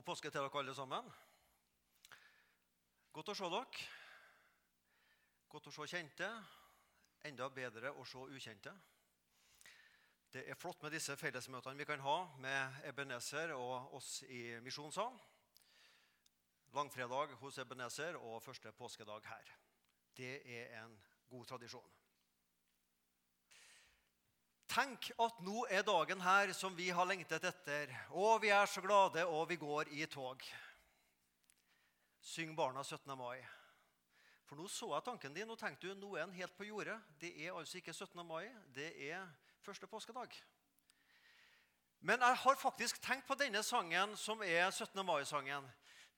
God påske til dere alle sammen. Godt å se dere. Godt å se kjente. Enda bedre å se ukjente. Det er flott med disse fellesmøtene vi kan ha med Ebenezer og oss i misjonssalen. Langfredag hos Ebenezer og første påskedag her. Det er en god tradisjon. Tenk at nå er dagen her som vi har lengtet etter. Og vi er så glade, og vi går i tog. Syng barna 17. mai. For nå så jeg tanken din, og tenkte du nå er den helt på jordet. Det er altså ikke 17. mai, det er første påskedag. Men jeg har faktisk tenkt på denne sangen som er 17. mai-sangen.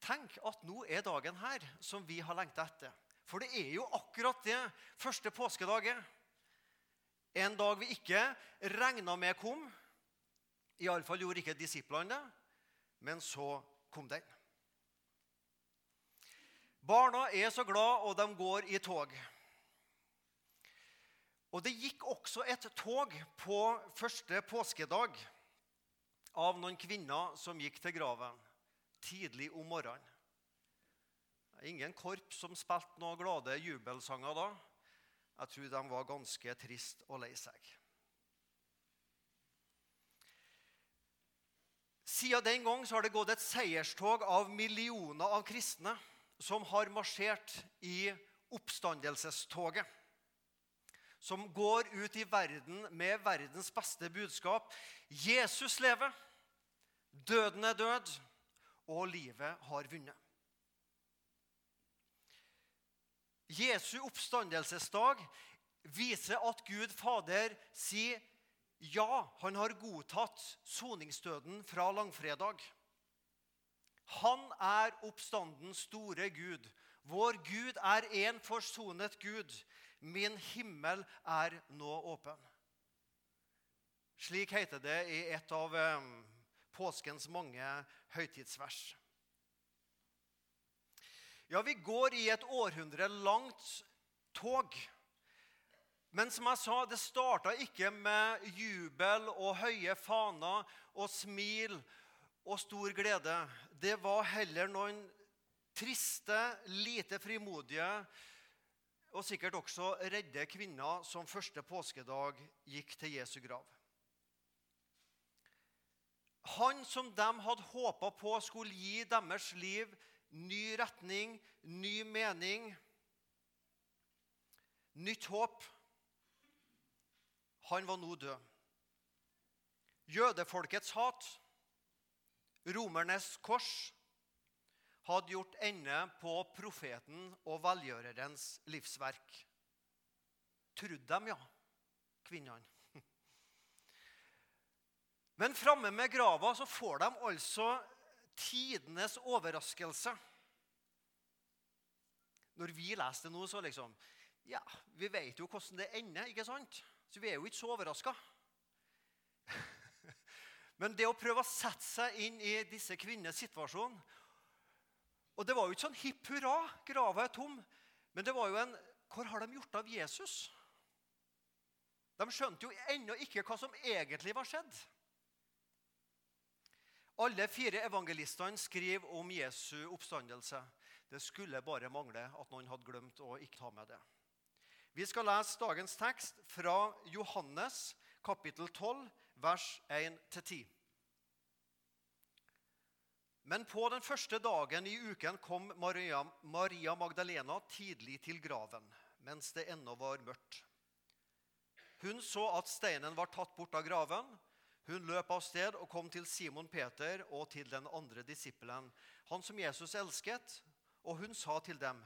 Tenk at nå er dagen her som vi har lengta etter. For det er jo akkurat det første påskedag er. En dag vi ikke regna med kom. Iallfall gjorde ikke disiplene det. Men så kom den. Barna er så glad, og de går i tog. Og det gikk også et tog på første påskedag av noen kvinner som gikk til graven tidlig om morgenen. Ingen korps som spilte noen glade jubelsanger da. Jeg tror de var ganske trist og lei seg. Siden den gang har det gått et seierstog av millioner av kristne som har marsjert i oppstandelsestoget. Som går ut i verden med verdens beste budskap. Jesus lever, døden er død, og livet har vunnet. Jesu oppstandelsesdag viser at Gud Fader sier ja, han har godtatt soningsdøden fra langfredag. Han er oppstandens store Gud. Vår Gud er en forsonet Gud. Min himmel er nå åpen. Slik heter det i et av eh, påskens mange høytidsvers. Ja, vi går i et århundre langt tog. Men som jeg sa, det starta ikke med jubel og høye faner og smil og stor glede. Det var heller noen triste, lite frimodige og sikkert også redde kvinner som første påskedag gikk til Jesu grav. Han som de hadde håpa på skulle gi deres liv ny retning, ny mening, nytt håp. Han var nå død. Jødefolkets hat, romernes kors, hadde gjort ende på profeten og velgjørerens livsverk. Trodde dem, ja, kvinnene. Men framme med grava så får de altså tidenes overraskelse. Når vi leser det nå, så liksom Ja, vi vet jo hvordan det ender, ikke sant? Så vi er jo ikke så overraska. Men det å prøve å sette seg inn i disse kvinnenes situasjon Og det var jo ikke sånn hipp hurra, grava er tom. Men det var jo en Hvor har de gjort av Jesus? De skjønte jo ennå ikke hva som egentlig var skjedd. Alle fire evangelistene skriver om Jesu oppstandelse. Det skulle bare mangle at noen hadde glemt å ikke ta med det. Vi skal lese dagens tekst fra Johannes kapittel 12, vers 1-10. Men på den første dagen i uken kom Maria, Maria Magdalena tidlig til graven, mens det ennå var mørkt. Hun så at steinen var tatt bort av graven. Hun løp av sted og kom til Simon Peter og til den andre disippelen, han som Jesus elsket, og hun sa til dem,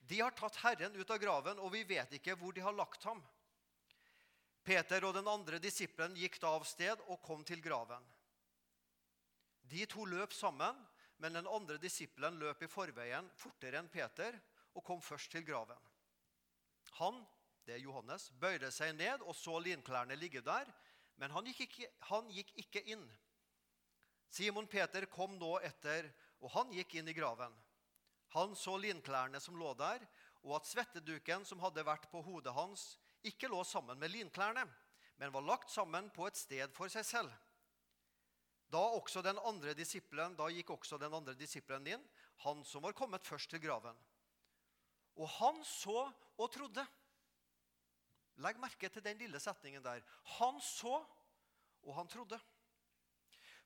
De har tatt Herren ut av graven, og vi vet ikke hvor de har lagt ham. Peter og den andre disippelen gikk da av sted og kom til graven. De to løp sammen, men den andre disippelen løp i forveien fortere enn Peter og kom først til graven. Han, det er Johannes, bøyde seg ned og så linklærne ligge der, men han gikk, ikke, han gikk ikke inn. Simon Peter kom nå etter, og han gikk inn i graven. Han så linklærne som lå der, og at svetteduken som hadde vært på hodet hans, ikke lå sammen med linklærne, men var lagt sammen på et sted for seg selv. Da, den andre da gikk også den andre disippelen inn, han som var kommet først til graven. Og han så og trodde. Legg merke til den lille setningen der. Han så, og han trodde.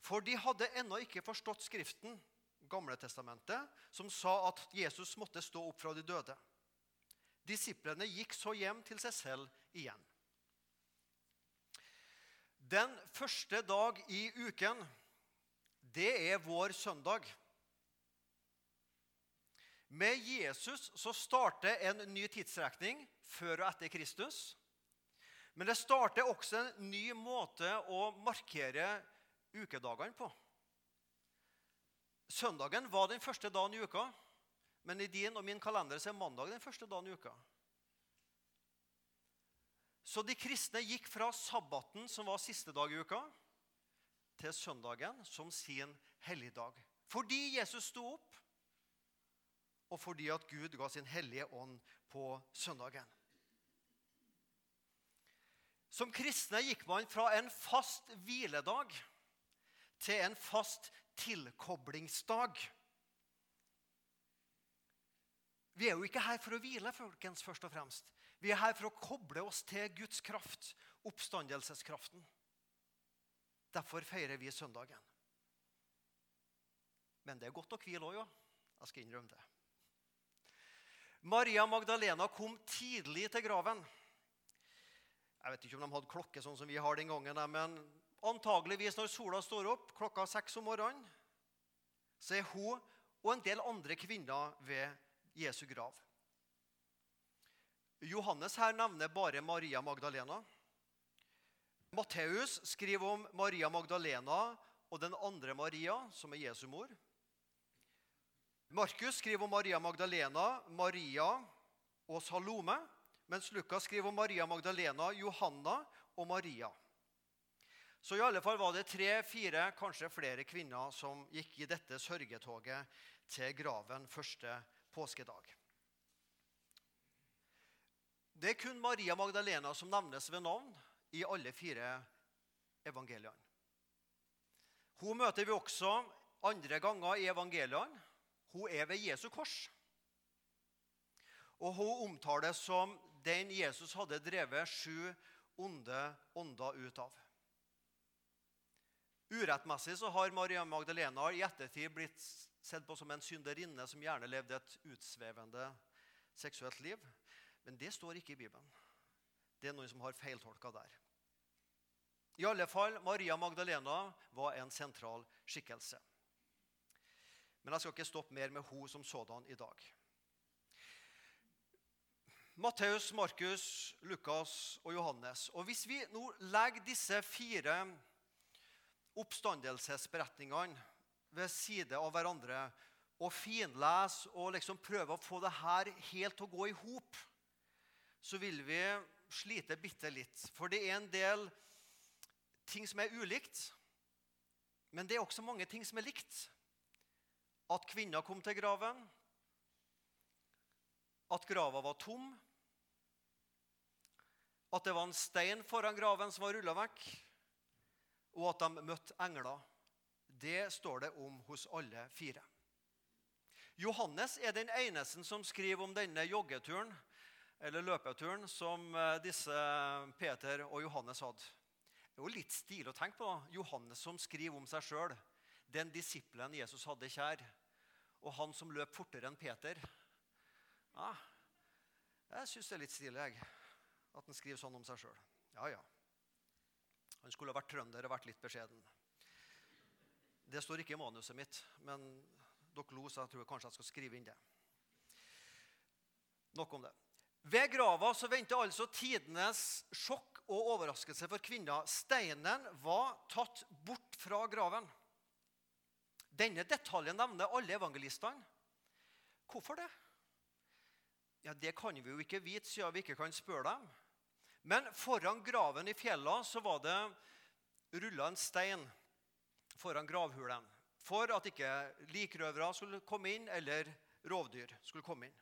For de hadde ennå ikke forstått Skriften, Gamle testamentet, som sa at Jesus måtte stå opp fra de døde. Disiplene gikk så hjem til seg selv igjen. Den første dag i uken, det er vår søndag. Med Jesus så starter en ny tidsrekning før og etter Kristus. Men det starter også en ny måte å markere ukedagene på. Søndagen var den første dagen i uka, men i din og min kalender så er mandag den første dagen i uka. Så de kristne gikk fra sabbaten, som var siste dag i uka, til søndagen som sin helligdag. Fordi Jesus sto opp, og fordi at Gud ga sin hellige ånd på søndagen. Som kristne gikk man fra en fast hviledag til en fast tilkoblingsdag. Vi er jo ikke her for å hvile, folkens, først og fremst. Vi er her for å koble oss til Guds kraft, oppstandelseskraften. Derfor feirer vi søndagen. Men det er godt å hvile òg, ja. Jeg skal innrømme det. Maria Magdalena kom tidlig til graven. Jeg vet ikke om de hadde klokke sånn som vi har den gangen, men antageligvis når sola står opp klokka seks om morgenen, så er hun og en del andre kvinner ved Jesu grav. Johannes her nevner bare Maria Magdalena. Matteus skriver om Maria Magdalena og den andre Maria, som er Jesu mor. Markus skriver om Maria Magdalena, Maria og Salome, mens Lukas skriver om Maria Magdalena, Johanna og Maria. Så i alle fall var det tre-fire, kanskje flere kvinner som gikk i dette sørgetoget til graven første påskedag. Det er kun Maria Magdalena som nevnes ved navn i alle fire evangeliene. Hun møter vi også andre ganger i evangeliene. Hun er ved Jesu kors. Og hun omtales som den Jesus hadde drevet sju onde ånder ut av. Urettmessig så har Maria Magdalena i ettertid blitt sett på som en synderinne som gjerne levde et utsvevende seksuelt liv. Men det står ikke i Bibelen. Det er noen som har feiltolka der. I alle fall, Maria Magdalena var en sentral skikkelse. Men jeg skal ikke stoppe mer med hun som sådan i dag. Matteus, Markus, Lukas og Johannes. Og Hvis vi nå legger disse fire oppstandelsesberetningene ved side av hverandre og finleser og liksom prøver å få det her helt til å gå i hop, så vil vi slite bitte litt. For det er en del ting som er ulikt, men det er også mange ting som er likt. At kvinner kom til graven, at grava var tom, at det var en stein foran graven som var rulla vekk, og at de møtte engler. Det står det om hos alle fire. Johannes er den eneste som skriver om denne joggeturen eller løpeturen som eh, disse Peter og Johannes hadde. Det er jo litt stilig å tenke på. Johannes som skriver om seg sjøl. Den disippelen Jesus hadde kjær. Og han som løp fortere enn Peter. Ja, jeg syns det er litt stilig jeg, at han skriver sånn om seg sjøl. Ja, ja. Han skulle ha vært trønder og vært litt beskjeden. Det står ikke i manuset mitt, men dere lo, så jeg tror kanskje jeg skal skrive inn det. Nok om det. Ved grava så venter altså tidenes sjokk og overraskelse for kvinner. Steinen var tatt bort fra graven. Denne detaljen nevner alle evangelistene. Hvorfor det? Ja, Det kan vi jo ikke vite, siden vi ikke kan spørre dem. Men foran graven i fjella så var det rulla en stein foran gravhulen for at ikke likrøvere skulle komme inn, eller rovdyr skulle komme inn.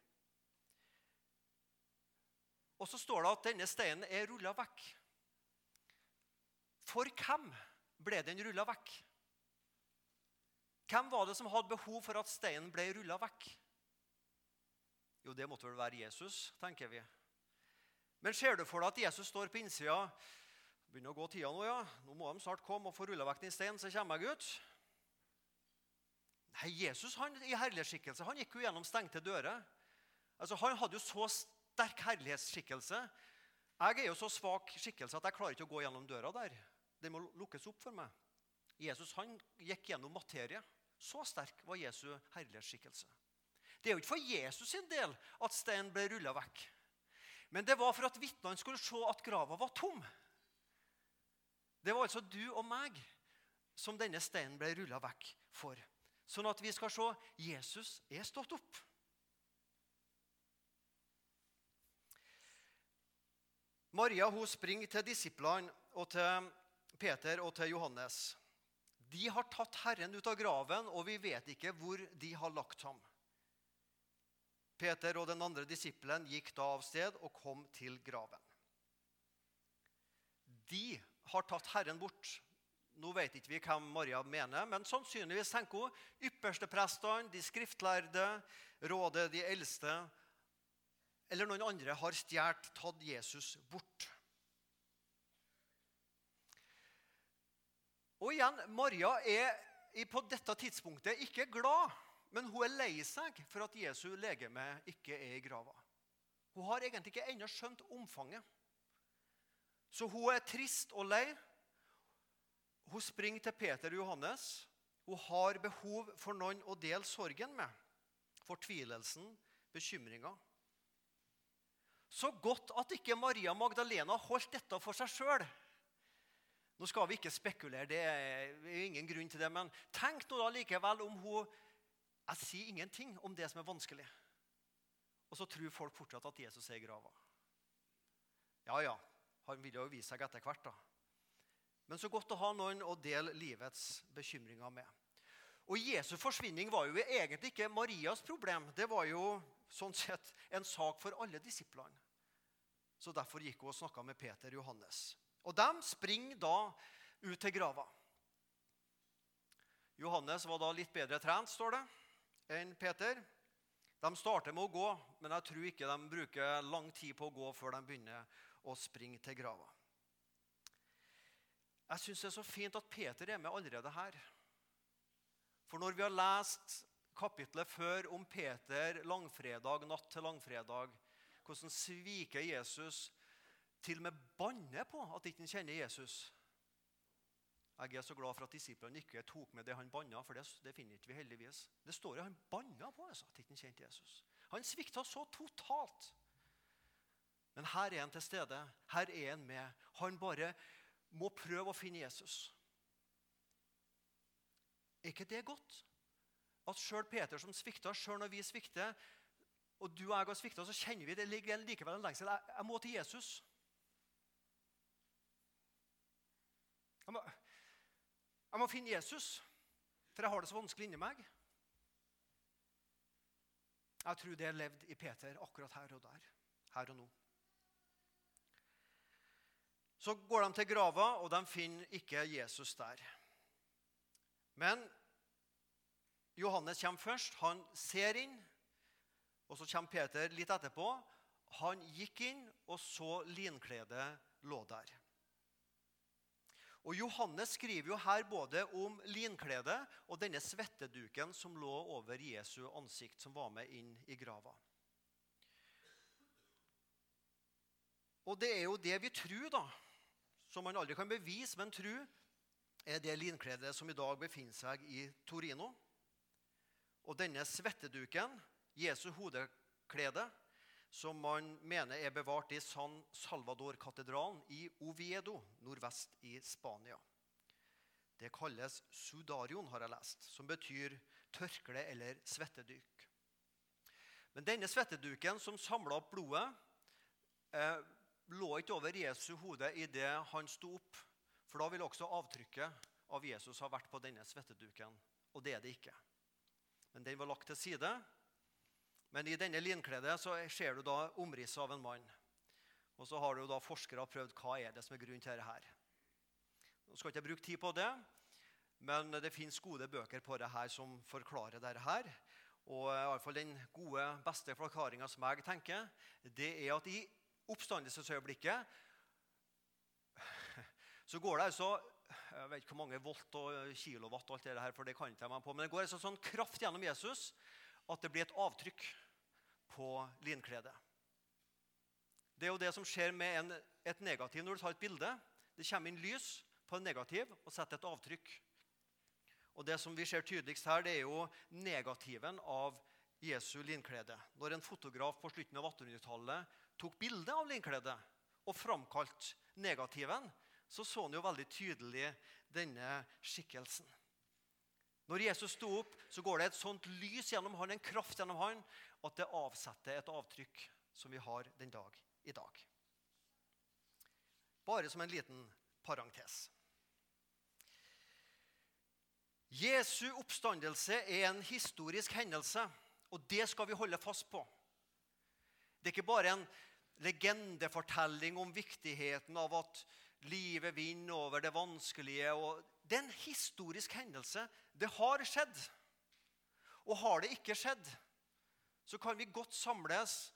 Og så står det at denne steinen er rulla vekk. For hvem ble den rulla vekk? Hvem var det som hadde behov for at steinen ble rulla vekk? Jo, det måtte vel være Jesus, tenker vi. Men ser du for deg at Jesus står på innsida begynner å gå tida Nå ja, nå må de snart komme og få rulla vekk den steinen, så kommer jeg ut. Nei, Jesus han, i herlighetsskikkelse han gikk jo gjennom stengte dører. Altså, Han hadde jo så sterk herlighetsskikkelse. Jeg er jo så svak skikkelse at jeg klarer ikke å gå gjennom døra der. Det må lukkes opp for meg. Jesus han gikk gjennom materie. Så sterk var Jesu herlighetsskikkelse. Det er jo ikke for Jesus sin del at steinen ble rulla vekk. Men det var for at vitnene skulle se at grava var tom. Det var altså du og meg som denne steinen ble rulla vekk for. Sånn at vi skal se Jesus er stått opp. Maria hun springer til disiplene og til Peter og til Johannes. De har tatt Herren ut av graven, og vi vet ikke hvor de har lagt ham. Peter og den andre disippelen gikk da av sted og kom til graven. De har tatt Herren bort. Nå vet ikke vi hvem Maria mener, men sannsynligvis tenker hun yppersteprestene, de skriftlærde, rådet, de eldste eller noen andre har stjålet, tatt Jesus bort. Og igjen, Maria er på dette tidspunktet ikke glad, men hun er lei seg for at Jesu legeme ikke er i grava. Hun har egentlig ikke ennå skjønt omfanget. Så hun er trist og lei. Hun springer til Peter og Johannes. Hun har behov for noen å dele sorgen med. Fortvilelsen, bekymringa. Så godt at ikke Maria Magdalena holdt dette for seg sjøl. Nå skal vi ikke spekulere, det er ingen grunn til det. Men tenk nå da likevel om hun Jeg sier ingenting om det som er vanskelig. Og så tror folk fortsatt at Jesus er i grava. Ja, ja, han vil jo vise seg etter hvert, da. Men så godt å ha noen å dele livets bekymringer med. Og Jesu forsvinning var jo egentlig ikke Marias problem. Det var jo sånn sett en sak for alle disiplene. Så Derfor gikk hun og snakka med Peter Johannes. Og de springer da ut til grava. Johannes var da litt bedre trent, står det, enn Peter. De starter med å gå, men jeg tror ikke de bruker lang tid på å gå før de begynner å springe til grava. Jeg syns det er så fint at Peter er med allerede her. For når vi har lest kapitlet før om Peter langfredag, natt til langfredag, hvordan sviker Jesus til og med banner på at ikke kjenner Jesus. Jeg er så glad for at disiplene ikke tok med det han banna, for det, det finner ikke vi heldigvis. Det står jo han banna på altså, at ikke kjente Jesus. Han svikta så totalt. Men her er han til stede. Her er han med. Han bare må prøve å finne Jesus. Er ikke det godt? At sjøl Peter som svikta, sjøl når vi svikter, og du og jeg har svikta, så kjenner vi det likevel en lengsel. Jeg, jeg må til Jesus. Jeg må, jeg må finne Jesus, for jeg har det så vanskelig inni meg. Jeg tror det levde levd i Peter akkurat her og der. Her og nå. Så går de til grava, og de finner ikke Jesus der. Men Johannes kommer først. Han ser inn. Og så kommer Peter litt etterpå. Han gikk inn og så linkledet lå der. Og Johannes skriver jo her både om linkledet og denne svetteduken som lå over Jesu ansikt, som var med inn i grava. Og det er jo det vi tror, da, som man aldri kan bevise, men tro, er det linkledet som i dag befinner seg i Torino. Og denne svetteduken, Jesu hodeklede, som man mener er bevart i San Salvador-katedralen i Oviedo, nordvest i Spania. Det kalles sudarion, har jeg lest, som betyr tørkle eller svettedyk. Men denne svetteduken som samla opp blodet, eh, lå ikke over Jesu hode idet han sto opp. For da ville også avtrykket av Jesus ha vært på denne svetteduken. Og det er det ikke. Men den var lagt til side, men i denne linkledet så ser du da omrisset av en mann. Og så har du da forskere prøvd hva er det som er grunnen til dette her. Nå skal ikke jeg bruke tid på det, Men det fins gode bøker på det her som forklarer dette her. Og i alle fall den gode, beste forklaringa som jeg tenker, det er at i oppstandelsesøyeblikket så går det altså jeg vet ikke hvor mange volt og kilowatt, og alt det her, for det kan ikke jeg meg på, men det går altså sånn kraft gjennom Jesus at det blir et avtrykk på linkledet. Det er jo det som skjer med en, et negativ når du tar et bilde. Det kommer inn lys på en negativ og setter et avtrykk. Og Det som vi ser tydeligst her, det er jo negativen av Jesu linklede. Når en fotograf på slutten av 1800-tallet tok bilde av linkledet og framkalte negativen, så så han jo veldig tydelig denne skikkelsen. Når Jesus sto opp, så går det et sånt lys gjennom han, en kraft gjennom han, at det avsetter et avtrykk som vi har den dag i dag. Bare som en liten parentes. Jesu oppstandelse er en historisk hendelse, og det skal vi holde fast på. Det er ikke bare en legendefortelling om viktigheten av at livet vinner over det vanskelige. det er en historisk hendelse. Det har skjedd. Og har det ikke skjedd, så kan vi godt samles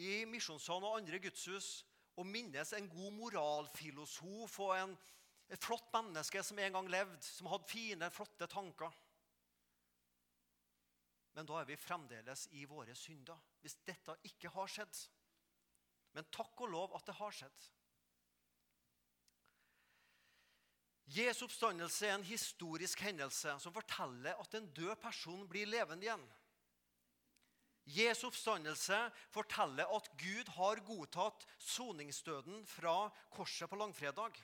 i Misjonssalen og andre gudshus og minnes en god moralfilosof og en, et flott menneske som en gang levde, som hadde fine, flotte tanker. Men da er vi fremdeles i våre synder, hvis dette ikke har skjedd. Men takk og lov at det har skjedd. Jesu oppstandelse er en historisk hendelse som forteller at en død person blir levende igjen. Jesu oppstandelse forteller at Gud har godtatt soningsdøden fra korset på langfredag.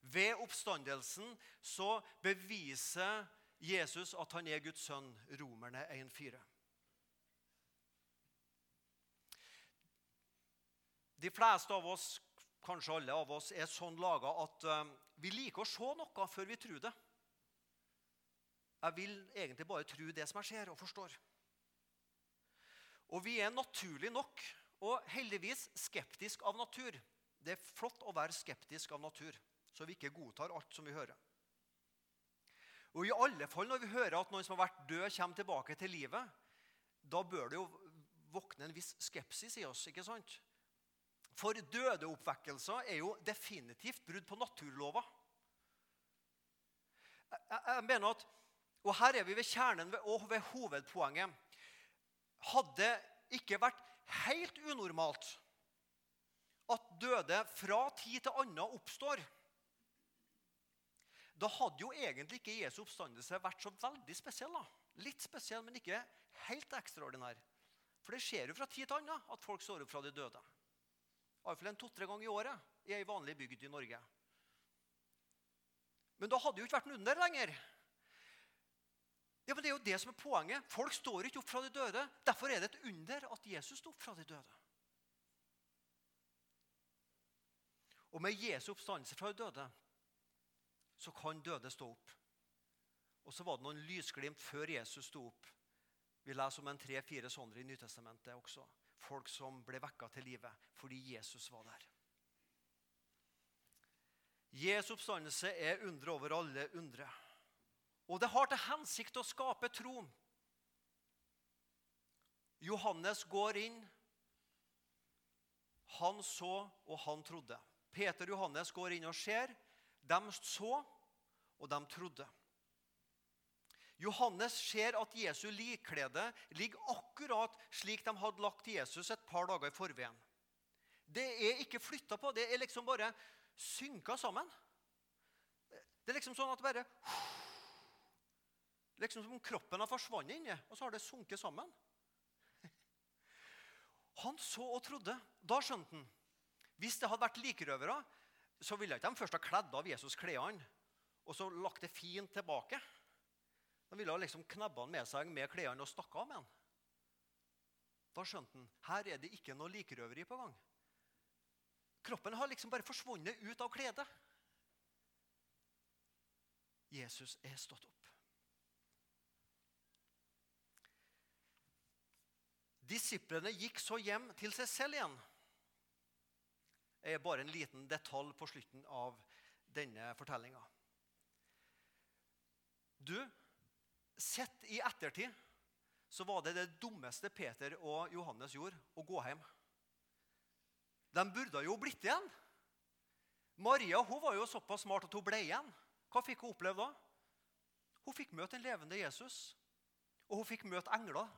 Ved oppstandelsen så beviser Jesus at han er Guds sønn, Romerne 1,4. De fleste av oss, kanskje alle av oss, er sånn laga at um, vi liker å se noe før vi tror det. Jeg vil egentlig bare tro det som jeg ser og forstår. Og vi er naturlig nok og heldigvis skeptisk av natur. Det er flott å være skeptisk av natur, så vi ikke godtar alt som vi hører. Og i alle fall når vi hører at noen som har vært død, kommer tilbake til livet, da bør det jo våkne en viss skepsis i oss. ikke sant? For dødeoppvekkelser er jo definitivt brudd på naturlova. Jeg, mener at, Og her er vi ved kjernen og ved hovedpoenget hadde ikke vært helt unormalt at døde fra tid til annen oppstår. Da hadde jo egentlig ikke Jesu oppstandelse vært så veldig spesiell. da. Litt spesiell, men ikke helt ekstraordinær. For det skjer jo fra tid til annen at folk står opp fra de døde. Iallfall to-tre ganger i året i ei vanlig bygd i Norge. Men da hadde det jo ikke vært noe under lenger. Ja, men Det er jo det som er poenget. Folk står ikke opp fra de døde. Derfor er det et under at Jesus sto opp fra de døde. Og med Jesu oppstandelse fra de døde så kan døde stå opp. Og så var det noen lysglimt før Jesus sto opp. Vi leser om en tre-fire sånne i Nytestamentet også. Folk som ble vekka til live fordi Jesus var der. Jesu oppstandelse er undre over alle undre. Og det har til hensikt å skape tro. Johannes går inn. Han så, og han trodde. Peter og Johannes går inn og ser. De så, og de trodde. Johannes ser at Jesu likklede ligger akkurat slik de hadde lagt Jesus et par dager i forveien. Det er ikke flytta på. Det er liksom bare synka sammen. Det er liksom sånn at det bare Liksom som om kroppen har forsvunnet inni, og så har det sunket sammen. Han så og trodde. Da skjønte han. Hvis det hadde vært likrøvere, så ville ikke de først ha kledd av Jesus klærne og så lagt det fint tilbake. De ville liksom knebba han med seg med klærne og stakk av med han. Da skjønte han her er det ikke noe likrøveri på gang. Kroppen har liksom bare forsvunnet ut av kledet. Jesus er stått opp. Disiplene gikk så hjem til seg selv igjen. Det er bare en liten detalj på slutten av denne fortellinga. Du, sett i ettertid så var det det dummeste Peter og Johannes gjorde, å gå hjem. De burde jo blitt igjen. Maria hun var jo såpass smart at hun ble igjen. Hva fikk hun oppleve da? Hun fikk møte en levende Jesus, og hun fikk møte engler.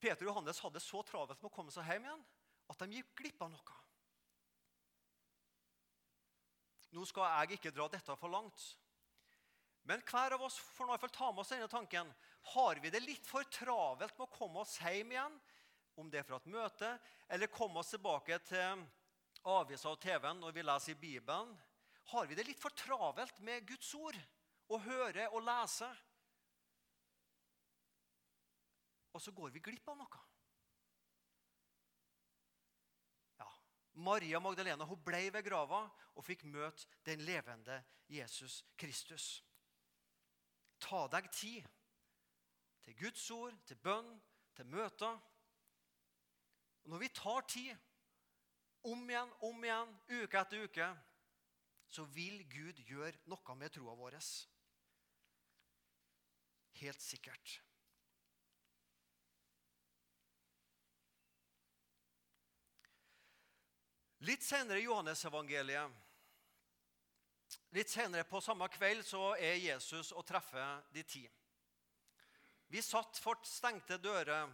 Peter og Johannes hadde så travelt med å komme seg hjem igjen at de gikk glipp av noe. Nå skal jeg ikke dra dette for langt. Men hver av oss får nå fall ta med oss denne tanken. Har vi det litt for travelt med å komme oss hjem igjen, om det er fra et møte, eller komme oss tilbake til avisa og TV-en når vi leser i Bibelen? Har vi det litt for travelt med Guds ord? Å høre og lese? Og så går vi glipp av noe. Ja, Maria Magdalena hun ble ved grava og fikk møte den levende Jesus Kristus. Ta deg tid til Guds ord, til bønn, til møter. Og når vi tar tid, om igjen, om igjen, uke etter uke, så vil Gud gjøre noe med troa vår. Helt sikkert. Litt senere i Johannesevangeliet, litt senere på samme kveld, så er Jesus og treffer de ti. Vi satt for stengte dører.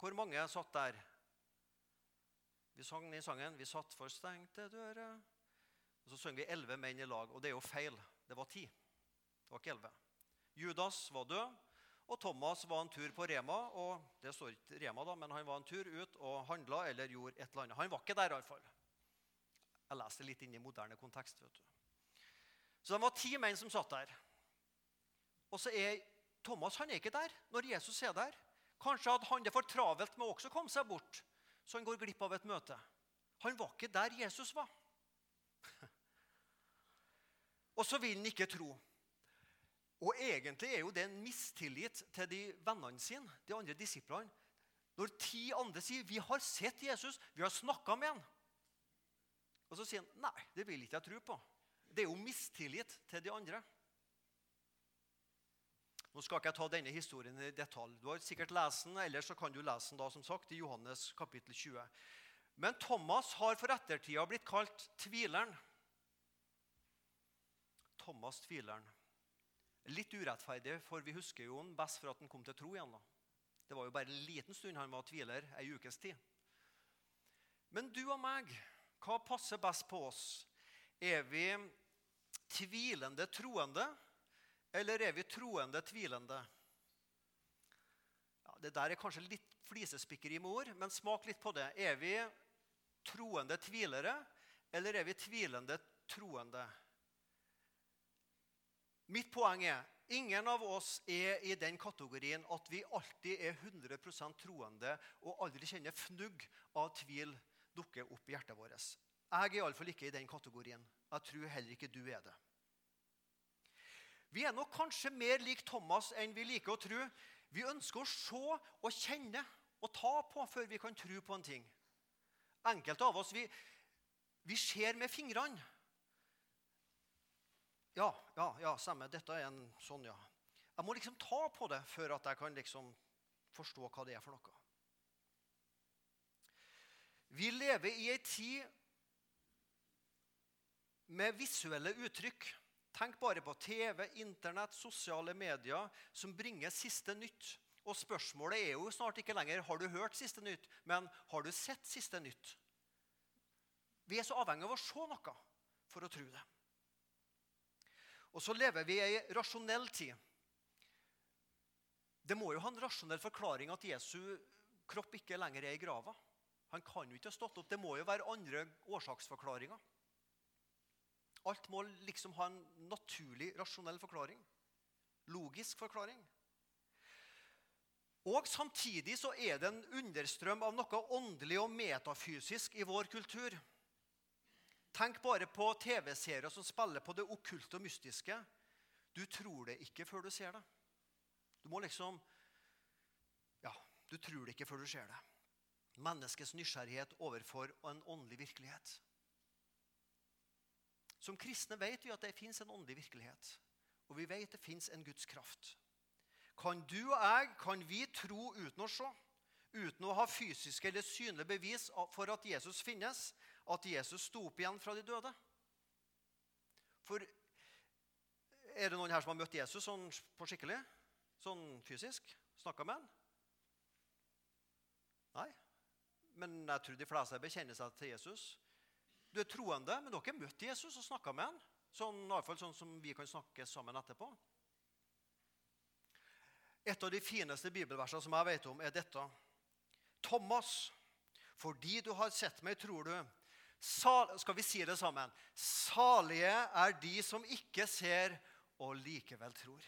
Hvor mange satt der? Vi sang i sangen 'Vi satt for stengte dører'. Og Så sang vi 'elleve menn i lag', og det er jo feil. Det var ti. Det var ikke elleve. Judas var død, og Thomas var en tur på Rema. og Det står ikke Rema, da, men han var en tur ut og handla eller gjorde et eller annet. Han var ikke der, iallfall. Jeg leser litt inn i moderne kontekst. vet du. Så det var ti menn som satt der. Og så er Thomas han er ikke der når Jesus er der. Kanskje hadde han det for travelt med å også komme seg bort, så han går glipp av et møte. Han var ikke der Jesus var. Og så vil han ikke tro. Og egentlig er jo det en mistillit til de vennene sine, de andre disiplene. Når ti andre sier 'Vi har sett Jesus, vi har snakka med ham', og så sier han 'Nei, det vil ikke jeg tro på'. Det er jo mistillit til de andre. Nå skal ikke jeg ta denne historien i detalj. Du har sikkert lest den, eller så kan du lese den da, som sagt, i Johannes kapittel 20. Men Thomas har for ettertida blitt kalt tvileren. Thomas tvileren. Litt urettferdig, for vi husker jo han best for at han kom til tro igjen. da. Det var jo bare en liten stund han var tviler, ei ukes tid. Men du og meg, hva passer best på oss? Er vi tvilende troende, eller er vi troende tvilende? Ja, det der er kanskje litt flisespikkeri med ord, men smak litt på det. Er vi troende tvilere, eller er vi tvilende troende? Mitt poeng er ingen av oss er i den kategorien at vi alltid er 100% troende og aldri kjenner fnugg av tvil dukke opp i hjertet vårt. Jeg er iallfall ikke i den kategorien. Jeg tror heller ikke du er det. Vi er nok kanskje mer lik Thomas enn vi liker å tro. Vi ønsker å se og kjenne og ta på før vi kan tro på en ting. Enkelte av oss vi, vi ser med fingrene. Ja, ja, ja, stemmer. Dette er en sånn, ja. Jeg må liksom ta på det før at jeg kan liksom forstå hva det er for noe. Vi lever i ei tid med visuelle uttrykk. Tenk bare på TV, Internett, sosiale medier som bringer siste nytt. Og spørsmålet er jo snart ikke lenger har du hørt siste nytt, men har du sett siste nytt? Vi er så avhengig av å se noe for å tro det. Og så lever vi i ei rasjonell tid. Det må jo ha en rasjonell forklaring at Jesu kropp ikke lenger er i grava. Han kan jo ikke ha stått opp. Det må jo være andre årsaksforklaringer. Alt må liksom ha en naturlig, rasjonell forklaring. Logisk forklaring. Og Samtidig så er det en understrøm av noe åndelig og metafysisk i vår kultur. Tenk bare på TV-serier som spiller på det okkulte og mystiske. Du tror det ikke før du ser det. Du må liksom Ja, du tror det ikke før du ser det. Menneskets nysgjerrighet overfor en åndelig virkelighet. Som kristne vet vi at det fins en åndelig virkelighet. Og vi vet det fins en Guds kraft. Kan du og jeg, kan vi tro uten å se? Uten å ha fysiske eller synlige bevis for at Jesus finnes? At Jesus sto opp igjen fra de døde? For er det noen her som har møtt Jesus sånn på skikkelig? Sånn fysisk? Snakka med han? Nei. Men jeg tror de fleste bekjenner seg til Jesus. Du er troende, men du har ikke møtt Jesus og snakka med han. Sånn, i hvert fall sånn som vi kan snakke sammen etterpå. Et av de fineste bibelversene som jeg vet om, er dette. Thomas, fordi du har sett meg, tror du sal, Skal vi si det sammen? Salige er de som ikke ser og likevel tror.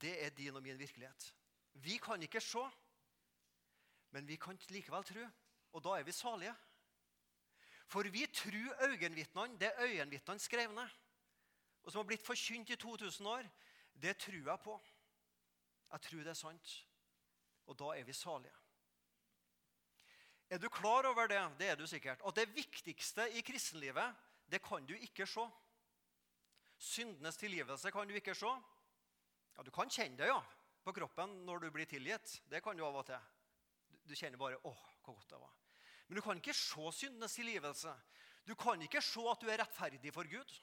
Det er din og min virkelighet. Vi kan ikke se, men vi kan likevel tro. Og da er vi salige. For vi tror øyenvitnene, det øyenvitnene skrev ned, og som har blitt forkynt i 2000 år, det tror jeg på. Jeg tror det er sant. Og da er vi salige. Er du klar over det? Det er du sikkert. At det viktigste i kristenlivet, det kan du ikke se. Syndenes tilgivelse kan du ikke se. Ja, Du kan kjenne det ja, på kroppen når du blir tilgitt. Det kan du av og til. Du kjenner bare 'Å, hvor godt det var'. Men du kan ikke se syndenes tilgivelse. Du kan ikke se at du er rettferdig for Gud.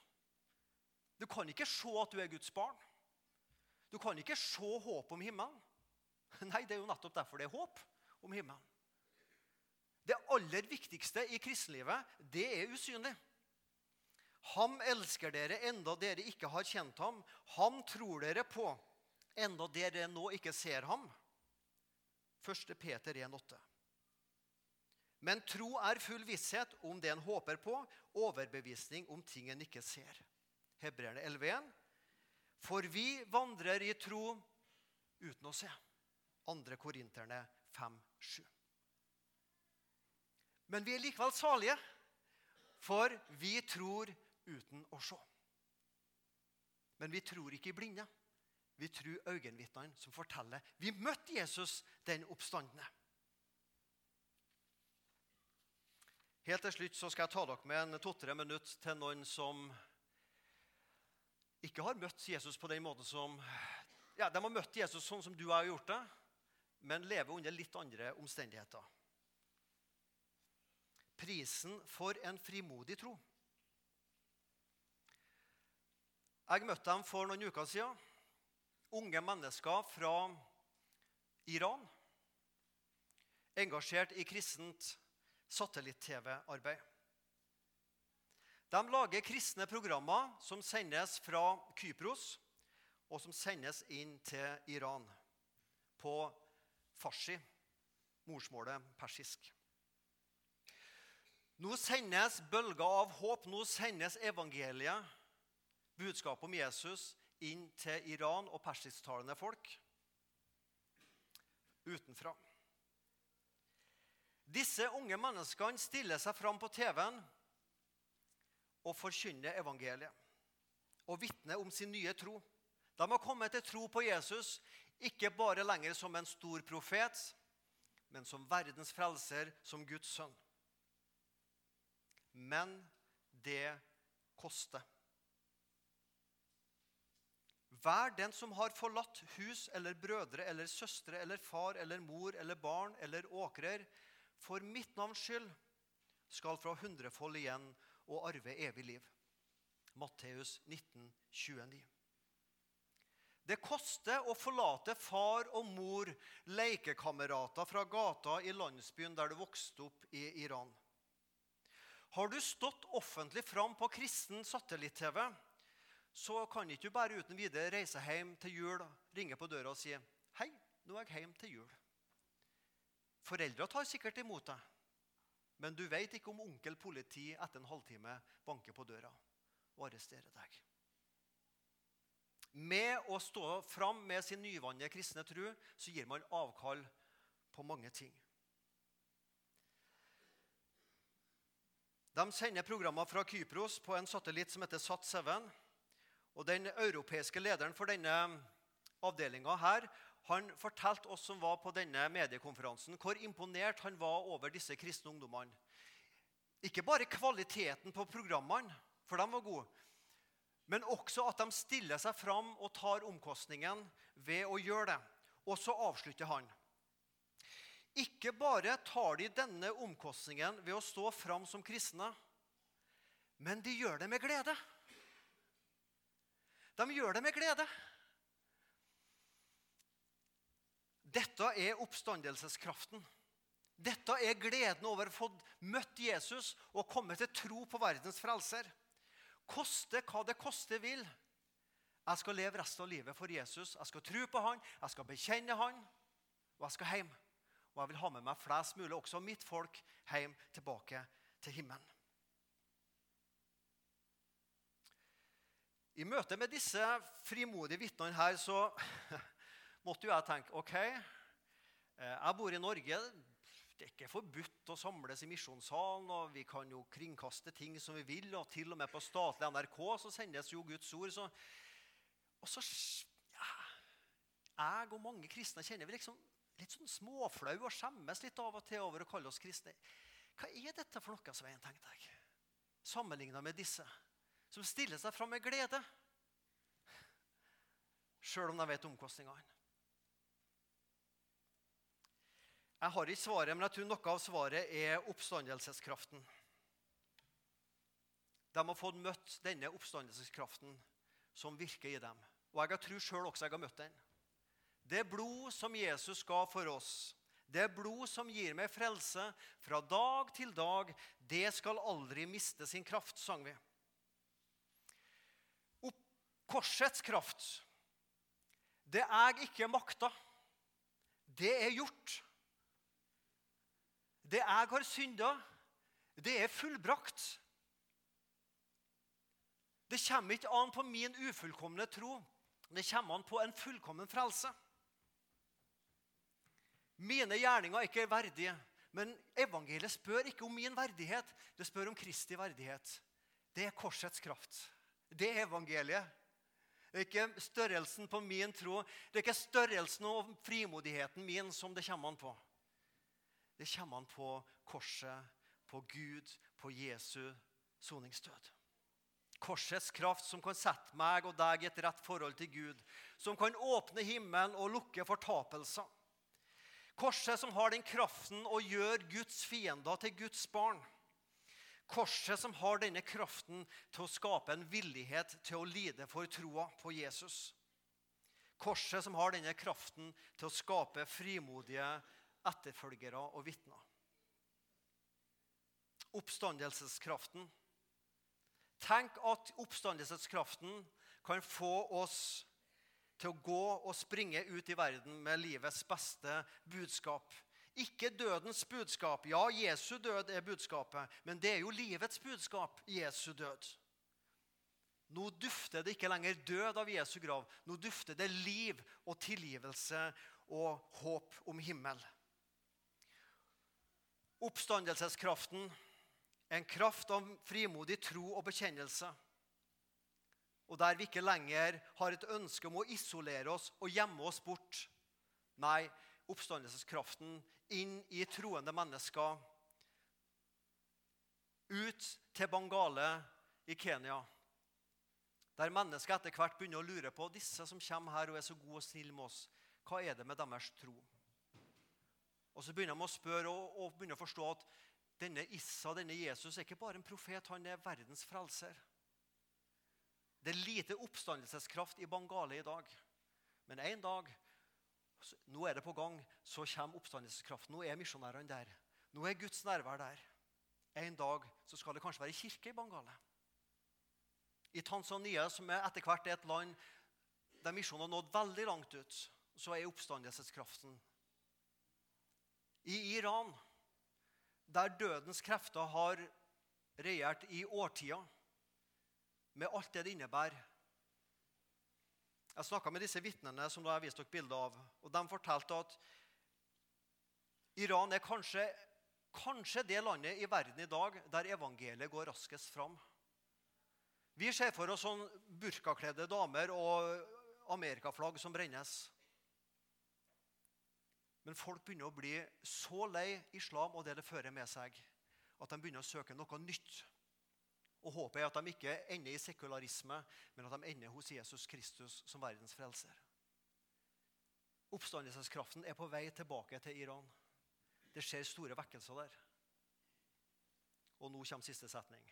Du kan ikke se at du er Guds barn. Du kan ikke se håp om himmelen. Nei, det er jo nettopp derfor det er håp om himmelen. Det aller viktigste i kristenlivet, det er usynlig. Ham elsker dere enda dere ikke har kjent ham. Ham tror dere på enda dere nå ikke ser ham. 1. Peter 1,8. Men tro er full visshet om det en håper på, overbevisning om ting en ikke ser. Hebreerne 11,1. For vi vandrer i tro uten å se. 2. Korinterne 5,7. Men vi er likevel salige, for vi tror uten å se. Men vi tror ikke i blinde. Vi tror øyenvitnene som forteller. Vi møtte Jesus, den oppstandende. Helt til slutt så skal jeg ta dere med en to-tre minutter til noen som ikke har møtt Jesus på den måten som ja, De har møtt Jesus sånn som du har gjort det, men lever under litt andre omstendigheter. Prisen for en frimodig tro. Jeg møtte dem for noen uker siden. Unge mennesker fra Iran. Engasjert i kristent satellitt-TV-arbeid. De lager kristne programmer som sendes fra Kypros, og som sendes inn til Iran på farsi, morsmålet persisk. Nå sendes bølger av håp. Nå sendes evangeliet budskapet om Jesus inn til Iran og persisktalende folk utenfra. Disse unge menneskene stiller seg fram på TV-en og forkynner evangeliet og vitner om sin nye tro. De har kommet til tro på Jesus ikke bare lenger som en stor profet, men som verdens frelser, som Guds sønn. Men det koster. Hver den som har forlatt hus eller brødre eller søstre eller far eller mor eller barn eller åkrer, for mitt navns skyld skal fra hundrefold igjen og arve evig liv. Matteus 19, 29. Det koster å forlate far og mor, lekekamerater fra gata i landsbyen der du vokste opp i Iran. Har du stått offentlig fram på kristen satellitt-TV, så kan ikke du bare uten videre reise hjem til jul, ringe på døra og si 'Hei, nå er jeg hjemme til jul'. Foreldra tar sikkert imot deg, men du vet ikke om onkel politi etter en halvtime banker på døra og arresterer deg. Med å stå fram med sin nyvannede kristne tro så gir man avkall på mange ting. De sender programmer fra Kypros på en satellitt som heter SAT7. Og Den europeiske lederen for denne avdelinga her, han fortalte oss som var på denne mediekonferansen, hvor imponert han var over disse kristne ungdommene. Ikke bare kvaliteten på programmene, for de var gode. Men også at de stiller seg fram og tar omkostningen ved å gjøre det. Og så avslutter han. Ikke bare tar de denne omkostningen ved å stå fram som kristne, men de gjør det med glede. De gjør det med glede. Dette er oppstandelseskraften. Dette er gleden over å få møtt Jesus og komme til tro på verdens frelser. Koste hva det koste vil. Jeg skal leve resten av livet for Jesus. Jeg skal tro på han, jeg skal bekjenne han, og jeg skal hjem. Og jeg vil ha med meg flest mulig, også mitt folk, hjem tilbake til himmelen. I møte med disse frimodige vitnene her så måtte jo jeg tenke OK, eh, jeg bor i Norge. Det er ikke forbudt å samles i misjonssalen, og vi kan jo kringkaste ting som vi vil. Og til og med på statlig NRK så sendes jo Guds ord. Så, og så ja, Jeg og mange kristne kjenner vi liksom litt sånn småflau og skjemmes litt av og til over å kalle oss kristne. Hva er dette for noe, Svein, tenkte jeg. Sammenligna med disse, som stiller seg fram med glede. Sjøl om de vet omkostningene. Jeg har ikke svaret, men jeg tror noe av svaret er oppstandelseskraften. De har fått møtt denne oppstandelseskraften som virker i dem. Og jeg tror sjøl også jeg har møtt den. Det blod som Jesus ga for oss, det blod som gir meg frelse fra dag til dag, det skal aldri miste sin kraft, sang vi. Opp korsets kraft, det jeg ikke makta, det er gjort. Det jeg har synda, det er fullbrakt. Det kommer ikke an på min ufullkomne tro. Det kommer an på en fullkommen frelse. Mine gjerninger er ikke verdige, men evangeliet spør ikke om min verdighet. Det spør om Kristi verdighet. Det er korsets kraft. Det er evangeliet. Det er ikke størrelsen på min tro, det er ikke størrelsen og frimodigheten min som det kommer an på det kommer an på korset, på Gud, på Jesu soningsdød. Korsets kraft som kan sette meg og deg i et rett forhold til Gud. Som kan åpne himmelen og lukke fortapelser. Korset som har den kraften å gjøre Guds fiender til Guds barn. Korset som har denne kraften til å skape en villighet til å lide for troa på Jesus. Korset som har denne kraften til å skape frimodige etterfølgere og vitner. Oppstandelseskraften. Tenk at oppstandelseskraften kan få oss til å gå og springe ut i verden med livets beste budskap. Ikke dødens budskap. Ja, Jesu død er budskapet, men det er jo livets budskap, Jesu død. Nå dufter det ikke lenger død av Jesu grav. Nå dufter det liv og tilgivelse og håp om himmel. Oppstandelseskraften en kraft av frimodig tro og bekjennelse. Og der vi ikke lenger har et ønske om å isolere oss og gjemme oss bort. Nei, oppstandelseskraften inn i troende mennesker. Ut til Bangale i Kenya. Der mennesker etter hvert begynner å lure på disse som kommer her og er så gode og snille med oss. Hva er det med deres tro? Og så begynner de å spørre og, og begynner å forstå at denne Issa, denne Jesus, er ikke bare en profet, han er verdens frelser. Det er lite oppstandelseskraft i Bangale i dag. Men en dag, nå er det på gang, så kommer oppstandelseskraften. Nå er misjonærene der. Nå er Guds nærvær der. En dag så skal det kanskje være kirke i Bangale. I Tanzania, som er etter hvert er et land der misjonen har nådd veldig langt ut, så er oppstandelseskraften i Iran, der dødens krefter har regjert i årtier, med alt det det innebærer. Jeg snakka med disse vitnene som jeg viste dere bilde av. og De fortalte at Iran er kanskje, kanskje det landet i verden i dag der evangeliet går raskest fram. Vi ser for oss sånn burkakledde damer og amerikaflagg som brennes. Men folk begynner å bli så lei islam og det det fører med seg, at de begynner å søke noe nytt. Og håpet er at de ikke ender i sekularisme, men at de ender hos Jesus Kristus som verdens frelser. Oppstandelseskraften er på vei tilbake til Iran. Det skjer store vekkelser der. Og nå kommer siste setning.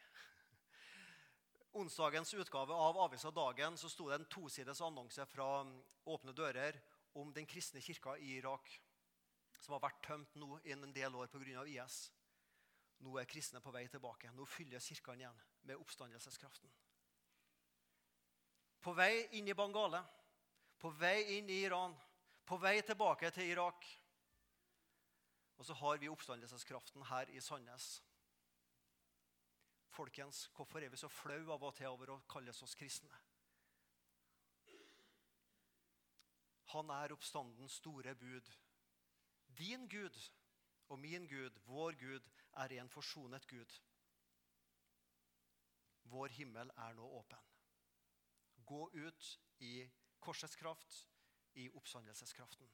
Onsdagens utgave av avisa Dagen så sto det en tosides annonse fra Åpne dører om den kristne kirka i Irak, som har vært tømt nå innen en del år pga. IS. Nå er kristne på vei tilbake. Nå fyller kirkene igjen med oppstandelseskraften. På vei inn i Bangale, på vei inn i Iran, på vei tilbake til Irak. Og så har vi oppstandelseskraften her i Sandnes. Folkens, hvorfor er vi så flau av og til over å kalles oss kristne? Han er oppstandens store bud. Din Gud og min Gud, vår Gud, er en forsonet Gud. Vår himmel er nå åpen. Gå ut i korsets kraft, i oppstandelseskraften.